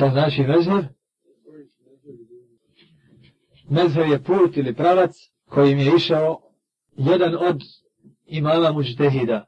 To znači mezheb? Mezheb je put ili pravac kojim je išao jedan od imama muđtehida,